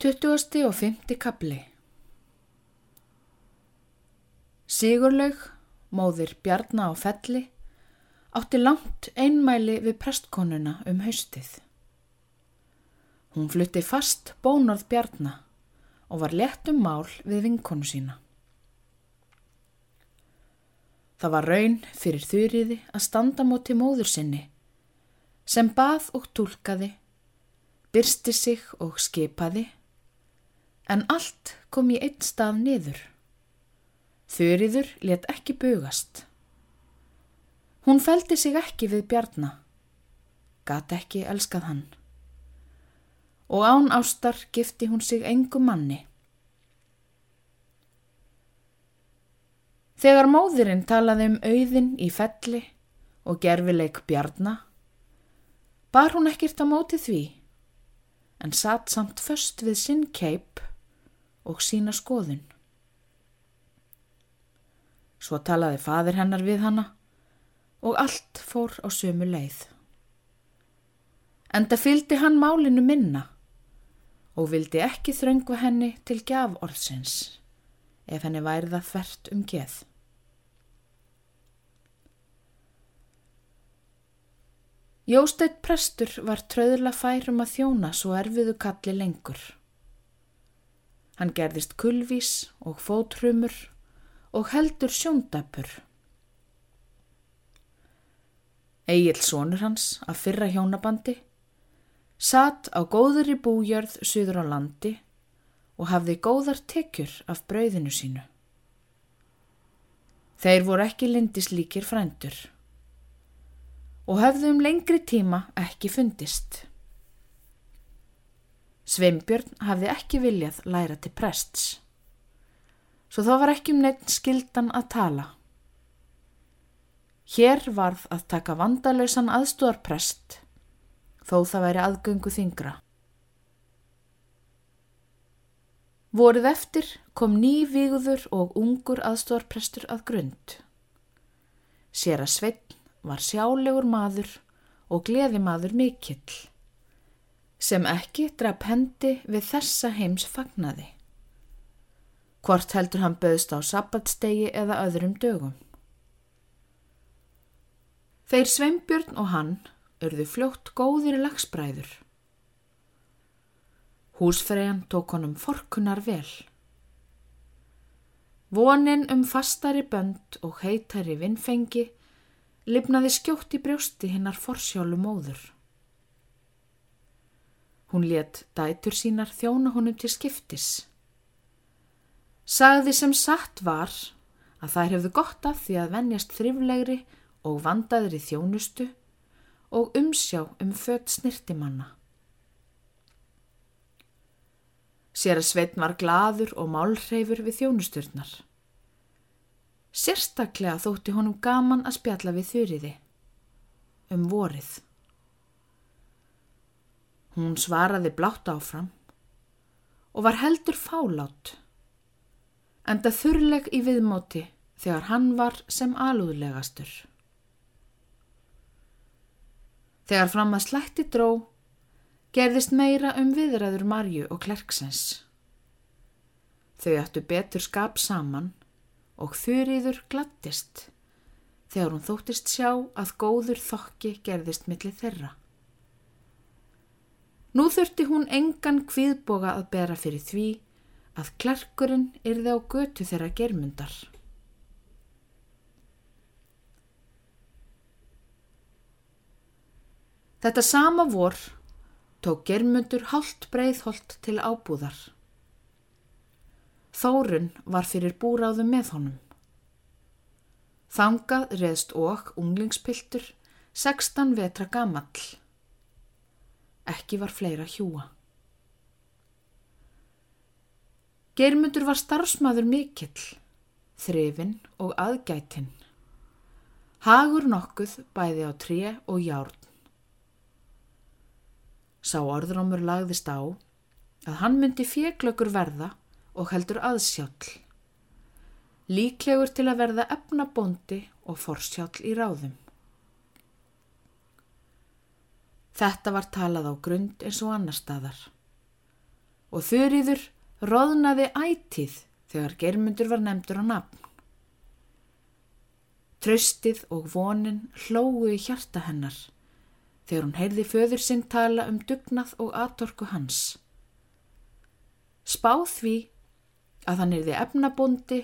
20. og 5. kapli Sigurlaug, móðir Bjarna á felli, átti langt einmæli við prestkonuna um haustið. Hún flutti fast bónorð Bjarna og var lett um mál við vinkonu sína. Það var raun fyrir þurriði að standa móti móður sinni sem bað og tólkaði, byrsti sig og skipaði en allt kom í einn stað niður. Þurriður let ekki bugast. Hún feldi sig ekki við bjarna, gat ekki elskað hann. Og án ástar gifti hún sig engum manni. Þegar móðurinn talaði um auðin í felli og gerfileik bjarna, bar hún ekkert á móti því, en satt samt först við sinn keip og sína skoðun. Svo talaði fadir hennar við hanna og allt fór á sömu leið. Enda fyldi hann málinu minna og vildi ekki þröngva henni til gjaf orðsins ef henni væri það þvert um geð. Jósteit prestur var tröðla færum að þjóna svo erfiðu kalli lengur. Hann gerðist kulvís og fótrumur og heldur sjóndapur. Egil sonur hans að fyrra hjónabandi satt á góður í bújörð suður á landi og hafði góðar tekjur af brauðinu sínu. Þeir voru ekki lindislíkir frændur og hafðu um lengri tíma ekki fundist. Sveimbjörn hafði ekki viljað læra til prests. Svo þá var ekki um neitt skildan að tala. Hér varð að taka vandalösan aðstóðarprest, þó það væri aðgöngu þingra. Vorið eftir kom ný víguður og ungur aðstóðarprestur að grund. Sér að Sveinn var sjálegur maður og gleði maður mikill sem ekki draf hendi við þessa heims fagnaði. Hvort heldur hann böðst á sabbatstegi eða öðrum dögum. Þeir Sveinbjörn og hann örðu fljótt góðir lagsbræður. Húsfreyjan tók honum forkunar vel. Vonin um fastari bönd og heitari vinnfengi lifnaði skjótt í brjósti hinnar forsjálu móður. Hún let dætur sínar þjóna honum til skiptis. Sagði sem satt var að þær hefðu gott af því að vennjast þriflegri og vandaðri þjónustu og umsjá um fött snirtimanna. Sér að Sveitn var gladur og málreifur við þjónusturnar. Sérstaklega þótti honum gaman að spjalla við þurriði um vorið. Hún svaraði blátt áfram og var heldur fálátt, enda þurrleg í viðmóti þegar hann var sem alúðlegastur. Þegar fram að slætti dró, gerðist meira um viðræður Marju og Klerksens. Þau ættu betur skap saman og þurriður glattist þegar hún þóttist sjá að góður þokki gerðist millir þeirra. Nú þurfti hún engan kviðboga að bera fyrir því að klerkurinn yrði á götu þeirra germundar. Þetta sama vor tók germundur hálft breiðholt til ábúðar. Þórun var fyrir búráðum með honum. Þangað reðst og unglingspiltur 16 vetra gamall. Ekki var fleira hjúa. Geirmundur var starfsmaður mikill, þrifin og aðgætin. Hagur nokkuð bæði á tré og járn. Sá orðrómur lagðist á að hann myndi fjeglökur verða og heldur aðsjálf. Líklegur til að verða efnabóndi og forsjálf í ráðum. Þetta var talað á grund eins og annar staðar. og þurriður roðnaði ætið þegar germundur var nefndur á nafn. Tröstið og vonin hlógu í hjarta hennar þegar hún heyrði föður sinn tala um dugnað og atorku hans. Spáð því að hann erði efnabondi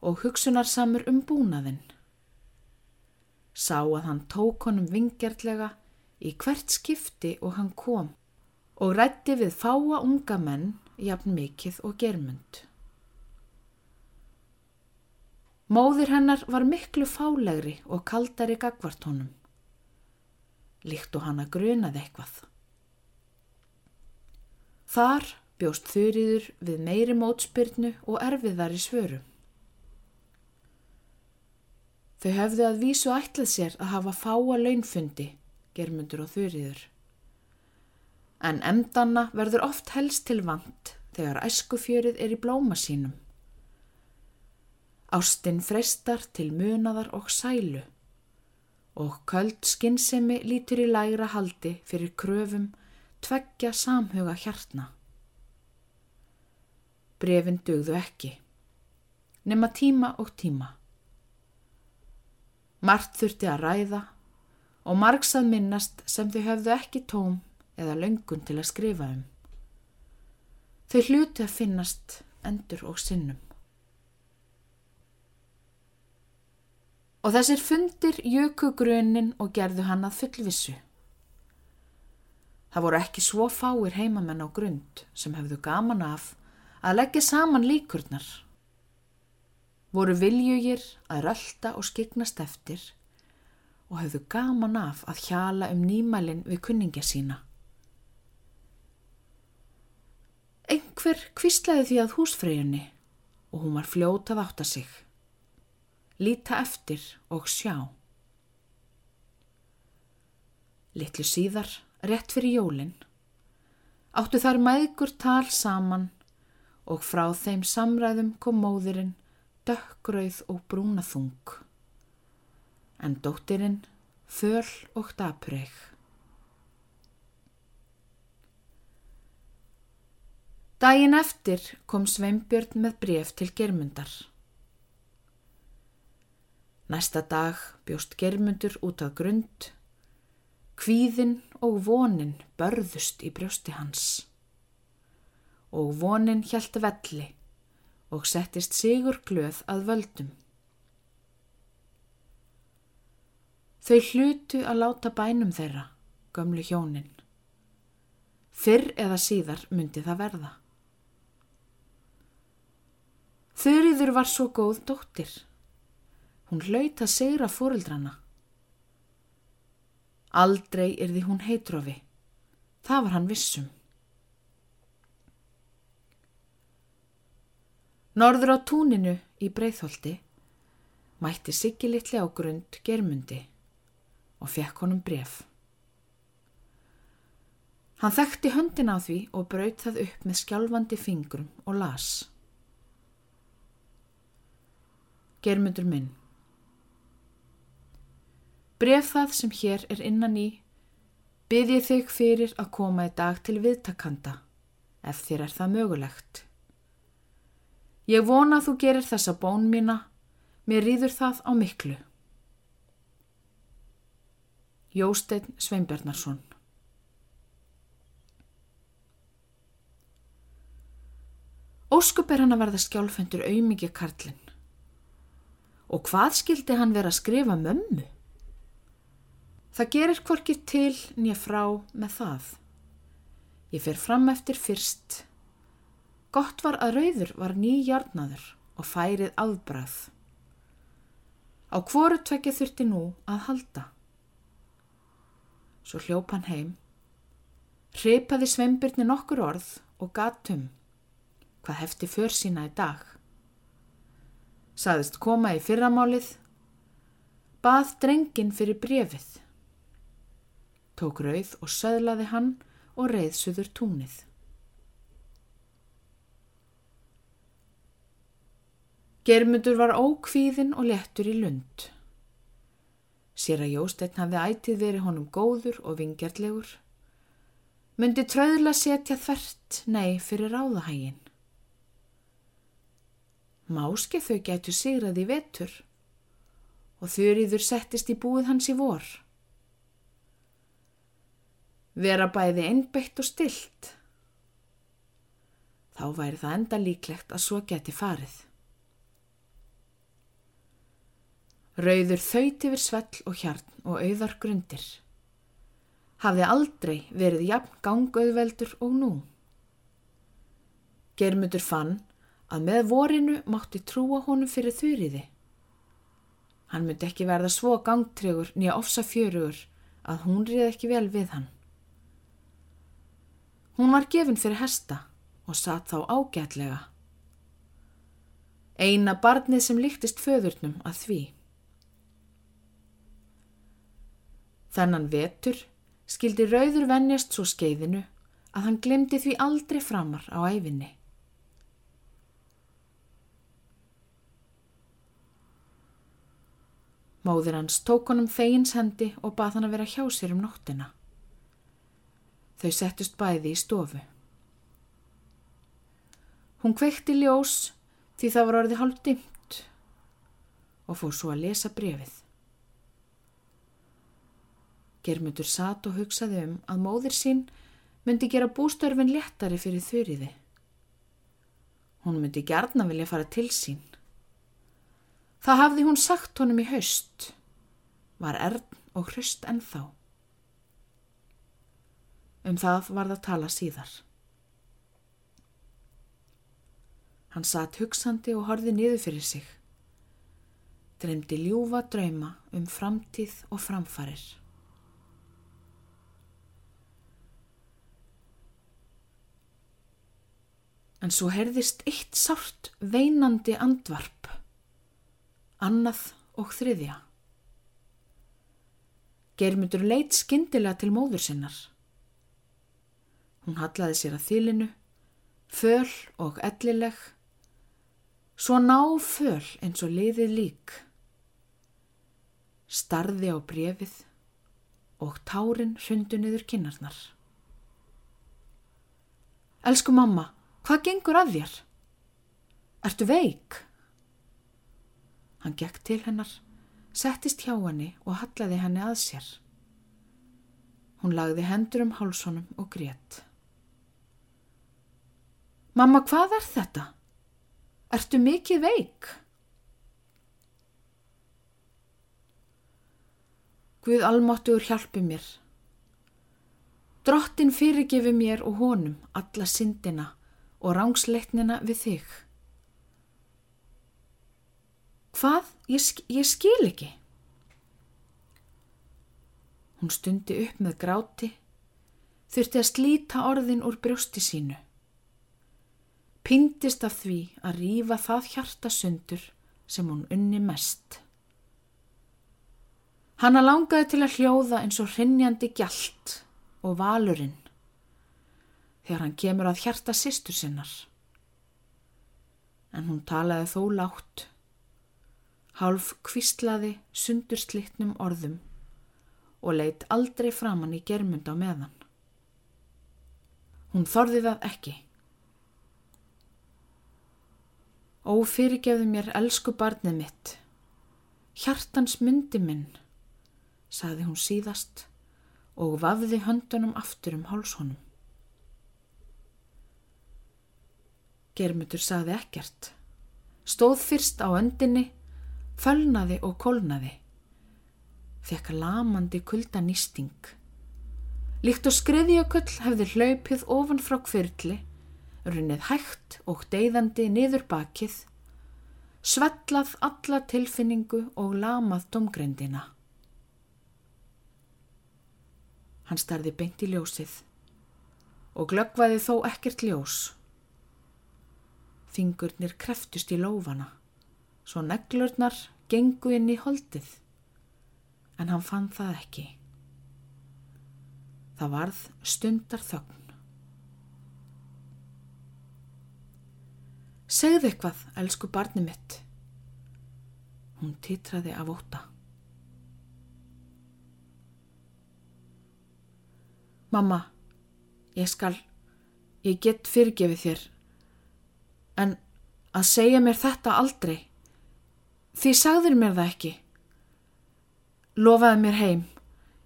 og hugsunarsamur um búnaðinn. Sá að hann tók honum vingjartlega í hvert skipti og hann kom og rætti við fáa unga menn jafn mikið og germund. Móðir hennar var miklu fálegri og kaldari gagvart honum. Líkt og hann að grunaði eitthvað. Þar bjóst þurriður við meiri mótspyrnu og erfiðar í svörum. Þau hefðu að vísu ætlað sér að hafa fáa launfundi, germundur og þurriður. En emdanna verður oft helst til vant þegar æskufjörið er í blóma sínum. Ástinn freistar til munaðar og sælu og köld skinnsemi lítur í lægra haldi fyrir kröfum tveggja samhuga hjartna. Brefin dugðu ekki, nema tíma og tíma. Mart þurfti að ræða og margs að minnast sem þau höfðu ekki tóm eða löngun til að skrifa um. Þau hluti að finnast endur og sinnum. Og þessir fundir jöku grunin og gerðu hann að fullvissu. Það voru ekki svo fáir heimamenn á grund sem hefðu gaman af að leggja saman líkurnar voru viljugir að rölda og skiknast eftir og höfðu gaman af að hjala um nýmælin við kunningja sína. Engver kvíslaði því að húsfreyjunni og hún var fljótað átt að sig. Líta eftir og sjá. Littlu síðar, rétt fyrir jólinn, áttu þar maðgur tal saman og frá þeim samræðum kom móðurinn dökgrauð og brúnaþung, en dóttirinn föl og dapureg. Dægin eftir kom Sveinbjörn með bref til germundar. Næsta dag bjóst germundur út af grund, kvíðin og vonin börðust í brjósti hans og vonin hjælt velli og settist sigur glöð að völdum. Þau hlutu að láta bænum þeirra, gömlu hjónin. Fyrr eða síðar myndi það verða. Þurriður var svo góð dóttir. Hún hlaut að segra fóreldrana. Aldrei er því hún heitrofi. Það var hann vissum. Norður á túninu í breyðholti mætti Siggi litli á grund germundi og fekk honum bref. Hann þekkti höndin á því og braut það upp með skjálfandi fingrum og las. Germundur minn. Bref það sem hér er innan í byð ég þig fyrir að koma í dag til viðtakanda ef þér er það mögulegt. Ég vona að þú gerir þessa bón mína, mér rýður það á miklu. Jósteinn Sveinbernarsson Óskup er hann að verða skjálfendur auðmikið karlinn. Og hvað skildi hann vera að skrifa mömmu? Það gerir hvorkið til nýja frá með það. Ég fer fram eftir fyrst Gott var að rauður var nýjarnaður og færið afbrað. Á hvoru tvekja þurfti nú að halda. Svo hljóp hann heim, hripaði sveimbyrni nokkur orð og gatum hvað hefti för sína í dag. Saðist koma í fyrramálið, bað drengin fyrir brefið. Tók rauð og söðlaði hann og reyðsuður túnið. Germundur var ókvíðin og lettur í lund. Sér að Jósteinn hafði ætið verið honum góður og vingjartlegur. myndi tröðla setja þvert nei fyrir ráðahægin. Máski þau gætu sigrað í vetur og þurriður settist í búið hans í vor. Vera bæði einbeitt og stilt. Þá væri það enda líklegt að svo geti farið. Rauður þauðt yfir svell og hjarn og auðar grundir. Hafði aldrei verið jafn gangauðveldur og nú. Germutur fann að með vorinu mátti trúa honum fyrir þurriði. Hann myndi ekki verða svo gangtregur nýja ofsa fjörugur að hún riði ekki vel við hann. Hún var gefin fyrir hesta og satt þá ágætlega. Eina barnið sem líktist föðurnum að því. Þennan vetur skildi rauður vennjast svo skeiðinu að hann glemdi því aldrei framar á æfinni. Móður hans tók honum þegins hendi og bað hann að vera hjá sér um nóttina. Þau settust bæði í stofu. Hún kvekti ljós því það var orðið hálf dimt og fór svo að lesa brefið. Germundur satt og hugsaði um að móðir sín myndi gera bústörfin léttari fyrir þurriði. Hún myndi gerna vilja fara til sín. Það hafði hún sagt honum í haust, var erðn og hrust ennþá. Um það var það tala síðar. Hann satt hugsandi og horði niður fyrir sig. Dremdi ljúfa drauma um framtíð og framfarir. En svo herðist eitt sárt veinandi andvarp, annað og þriðja. Germundur leitt skindilega til móður sinnar. Hún hallaði sér að þýlinu, föl og ellileg, svo ná föl eins og liðið lík. Starði á brefið og tárin hrundu niður kinnarnar. Elsku mamma, Hvað gengur að þér? Ertu veik? Hann gekk til hennar, settist hjá henni og hallaði henni að sér. Hún lagði hendur um hálsónum og grétt. Mamma, hvað er þetta? Ertu mikið veik? Guð almáttugur hjálpi mér. Drottin fyrirgefi mér og honum alla syndina og rángsleitnina við þig. Hvað? Ég, ég skil ekki. Hún stundi upp með gráti, þurfti að slíta orðin úr brjósti sínu. Pindist af því að rýfa það hjartasundur sem hún unni mest. Hanna langaði til að hljóða eins og hrinnjandi gjalt og valurinn þegar hann kemur að hjarta sýstur sinnar. En hún talaði þó látt, hálf kvistlaði sundurslittnum orðum og leitt aldrei framann í germund á meðan. Hún þorði það ekki. Ó fyrirgefðu mér elsku barnið mitt, hjartans myndi minn, sagði hún síðast og vafði höndunum aftur um hálshónum. Germutur saði ekkert. Stóð fyrst á öndinni, fölnaði og kólnaði. Þekka lamandi kuldanýsting. Líkt og skriðjaköll hefði hlaupið ofan frá kvirkli, runnið hægt og deyðandi niður bakið, svellað alla tilfinningu og lamað domgrendina. Hann starði beint í ljósið og glöggvaði þó ekkert ljós. Fingurnir kreftust í lófana, svo neglurnar gengu inn í holdið, en hann fann það ekki. Það varð stundar þögn. Segðu eitthvað, elsku barni mitt. Hún titraði af óta. Mamma, Ég skal, ég get fyrirgefið þér, en að segja mér þetta aldrei. Því sagðir mér það ekki. Lofaði mér heim.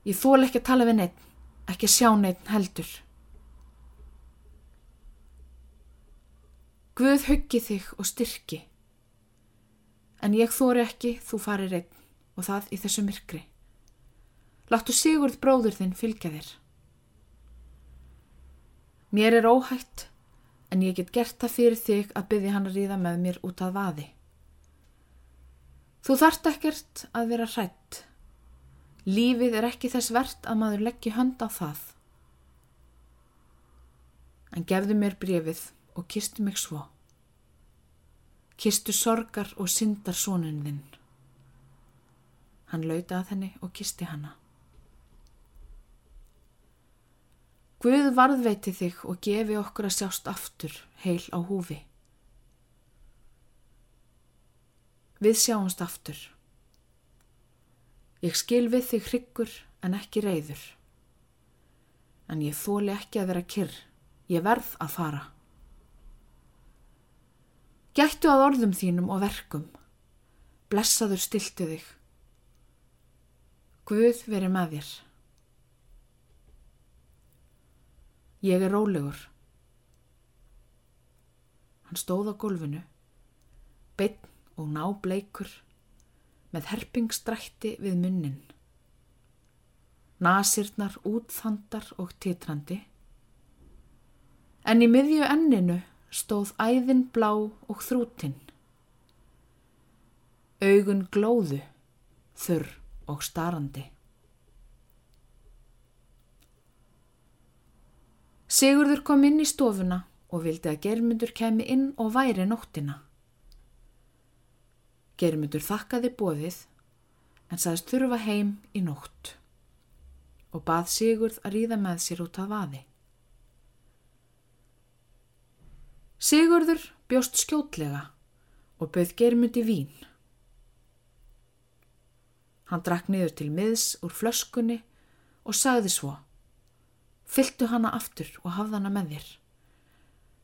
Ég þól ekki að tala við neitt, ekki að sjá neitt heldur. Guð huggi þig og styrki. En ég þóri ekki, þú farir einn og það í þessu myrkri. Láttu Sigurð bróður þinn fylgja þér. Mér er óhætt, en ég get gert það fyrir þig að byggja hann að ríða með mér út að vaði. Þú þart ekkert að vera hrætt. Lífið er ekki þess verðt að maður leggji hönd á það. En gefðu mér brefið og kistu mig svo. Kistu sorgar og syndar sónun þinn. Hann lauta að henni og kisti hanna. Guð varðveiti þig og gefi okkur að sjást aftur heil á húfi. Við sjáumst aftur. Ég skil við þig hryggur en ekki reyður. En ég þóli ekki að vera kyrr. Ég verð að fara. Gættu að orðum þínum og verkum. Blessaður stiltu þig. Guð veri með þér. Ég er rólegur. Hann stóð á gólfinu, beinn og ná bleikur, með herpingstrætti við munnin. Nasirnar útþandar og titrandi. En í miðju enninu stóð æðin blá og þrútin. Augun glóðu, þurr og starandi. Sigurður kom inn í stofuna og vildi að Germundur kemi inn og væri nóttina. Germundur þakkaði bóðið en sagðist þurfa heim í nótt og bað Sigurð að ríða með sér út að vaði. Sigurður bjóst skjótlega og bauð Germundi vín. Hann drakk niður til miðs úr flöskunni og sagði svo Fylltu hana aftur og hafða hana með þér.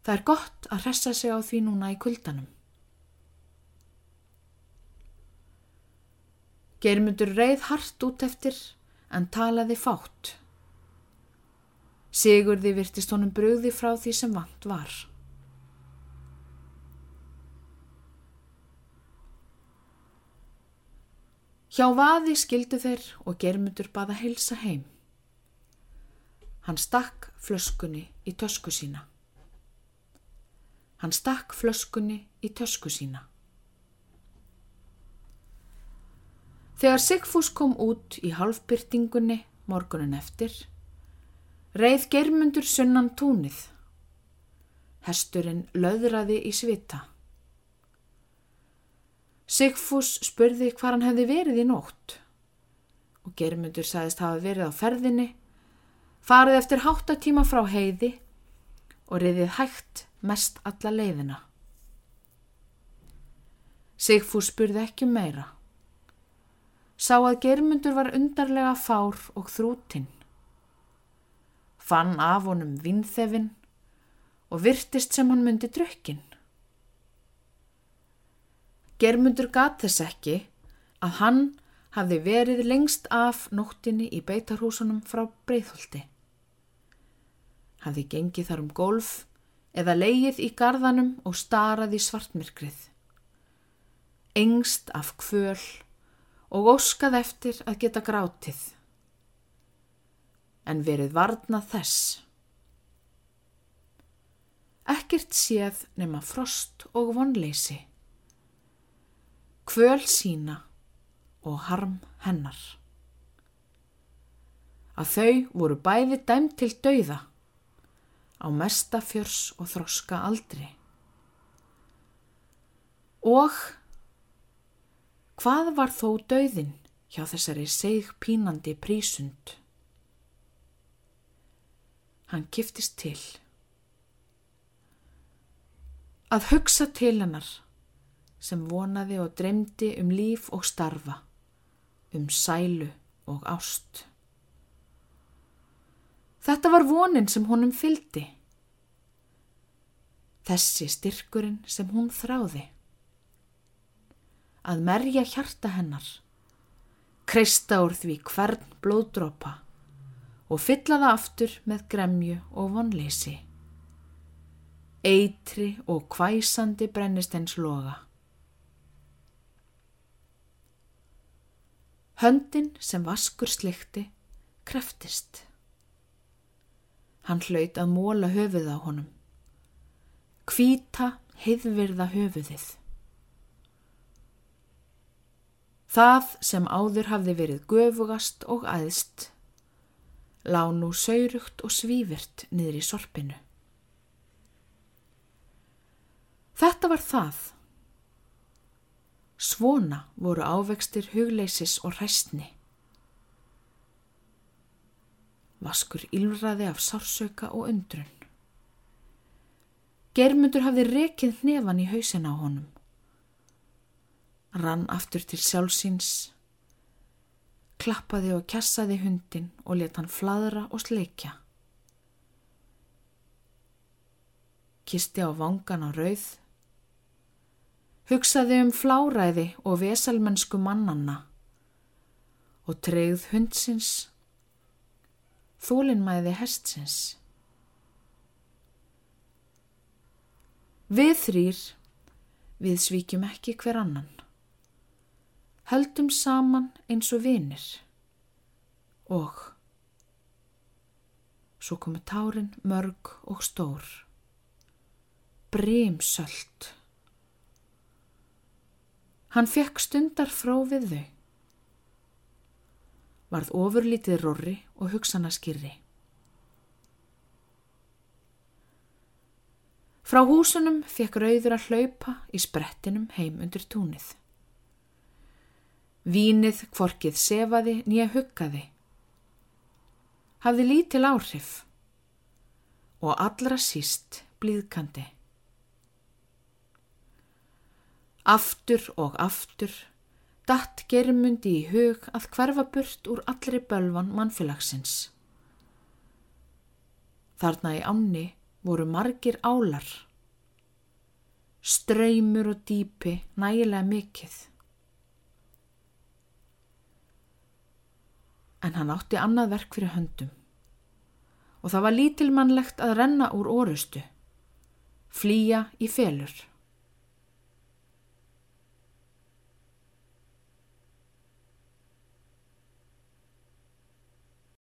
Það er gott að hressa sig á því núna í kuldanum. Geirmundur reið hart út eftir en talaði fátt. Sigurði virtist honum brugði frá því sem vant var. Hjá vaði skildu þeir og Geirmundur baða heilsa heim. Hann stakk flöskunni í tösku sína. Hann stakk flöskunni í tösku sína. Þegar Sigfús kom út í halfbyrtingunni morgunin eftir, reið germundur sunnan túnið. Hesturinn löðraði í svita. Sigfús spurði hvað hann hefði verið í nótt og germundur sagðist hafa verið á ferðinni farið eftir háttatíma frá heiði og riðið hægt mest alla leiðina. Sigfús spurði ekki um meira. Sá að germundur var undarlega fár og þrútin. Fann af honum vinþefin og virtist sem hann myndi drökkin. Germundur gat þess ekki að hann hafði verið lengst af nóttinni í beitarhúsunum frá breyðholti hafði gengið þar um golf eða leið í gardanum og starað í svartmyrkrið. Engst af kvöl og óskað eftir að geta grátið. En verið varnað þess. Ekkert séð nema frost og vonleysi. Kvöl sína og harm hennar. Að þau voru bæði dæmt til dauða á mesta fjörs og þroska aldri. Og hvað var þó dauðin hjá þessari seg pínandi prísund? Hann kiftist til. Að hugsa til hennar sem vonaði og dremdi um líf og starfa, um sælu og ást. Þetta var vonin sem honum fyldi. Þessi styrkurinn sem hún þráði. Að merja hjarta hennar, kreista úr því hvern blóðdrópa og fylla það aftur með gremju og vonleysi. Eitri og kvæsandi brennist eins loga. Höndin sem vaskur slikti kreftist. Hann hlaut að móla höfuð á honum. Kvíta heiðvirða höfuðið. Það sem áður hafði verið göfugast og aðst, lá nú saurugt og svífirt niður í sorpinu. Þetta var það Svona voru ávextir hugleysis og hræstni. Vaskur ylraði af sársauka og undrun. Germundur hafði rekið hnefan í hausin á honum. Rann aftur til sjálfsins, klappaði og kjassaði hundin og let hann fladra og sleikja. Kisti á vangan á rauð hugsaði um fláræði og vesalmennsku mannanna og treyð hundsins, þólinnmæði hestsins. Við þrýr, við svíkjum ekki hver annan. Höldum saman eins og vinir og svo komu tárin mörg og stór, brímsöld. Hann fekk stundar frá við þau. Varð ofurlítið rorri og hugsana skirri. Frá húsunum fekk rauður að hlaupa í sprettinum heim undir túnið. Vínið kvorkið sefaði nýja huggaði. Hafði lítil áhrif og allra síst blíðkandi. Aftur og aftur datt germundi í hug að hverfa burt úr allri bölvan mannfélagsins. Þarna í ánni voru margir álar, ströymur og dýpi nægilega mikill. En hann átti annað verk fyrir höndum og það var lítilmannlegt að renna úr orustu, flýja í felur.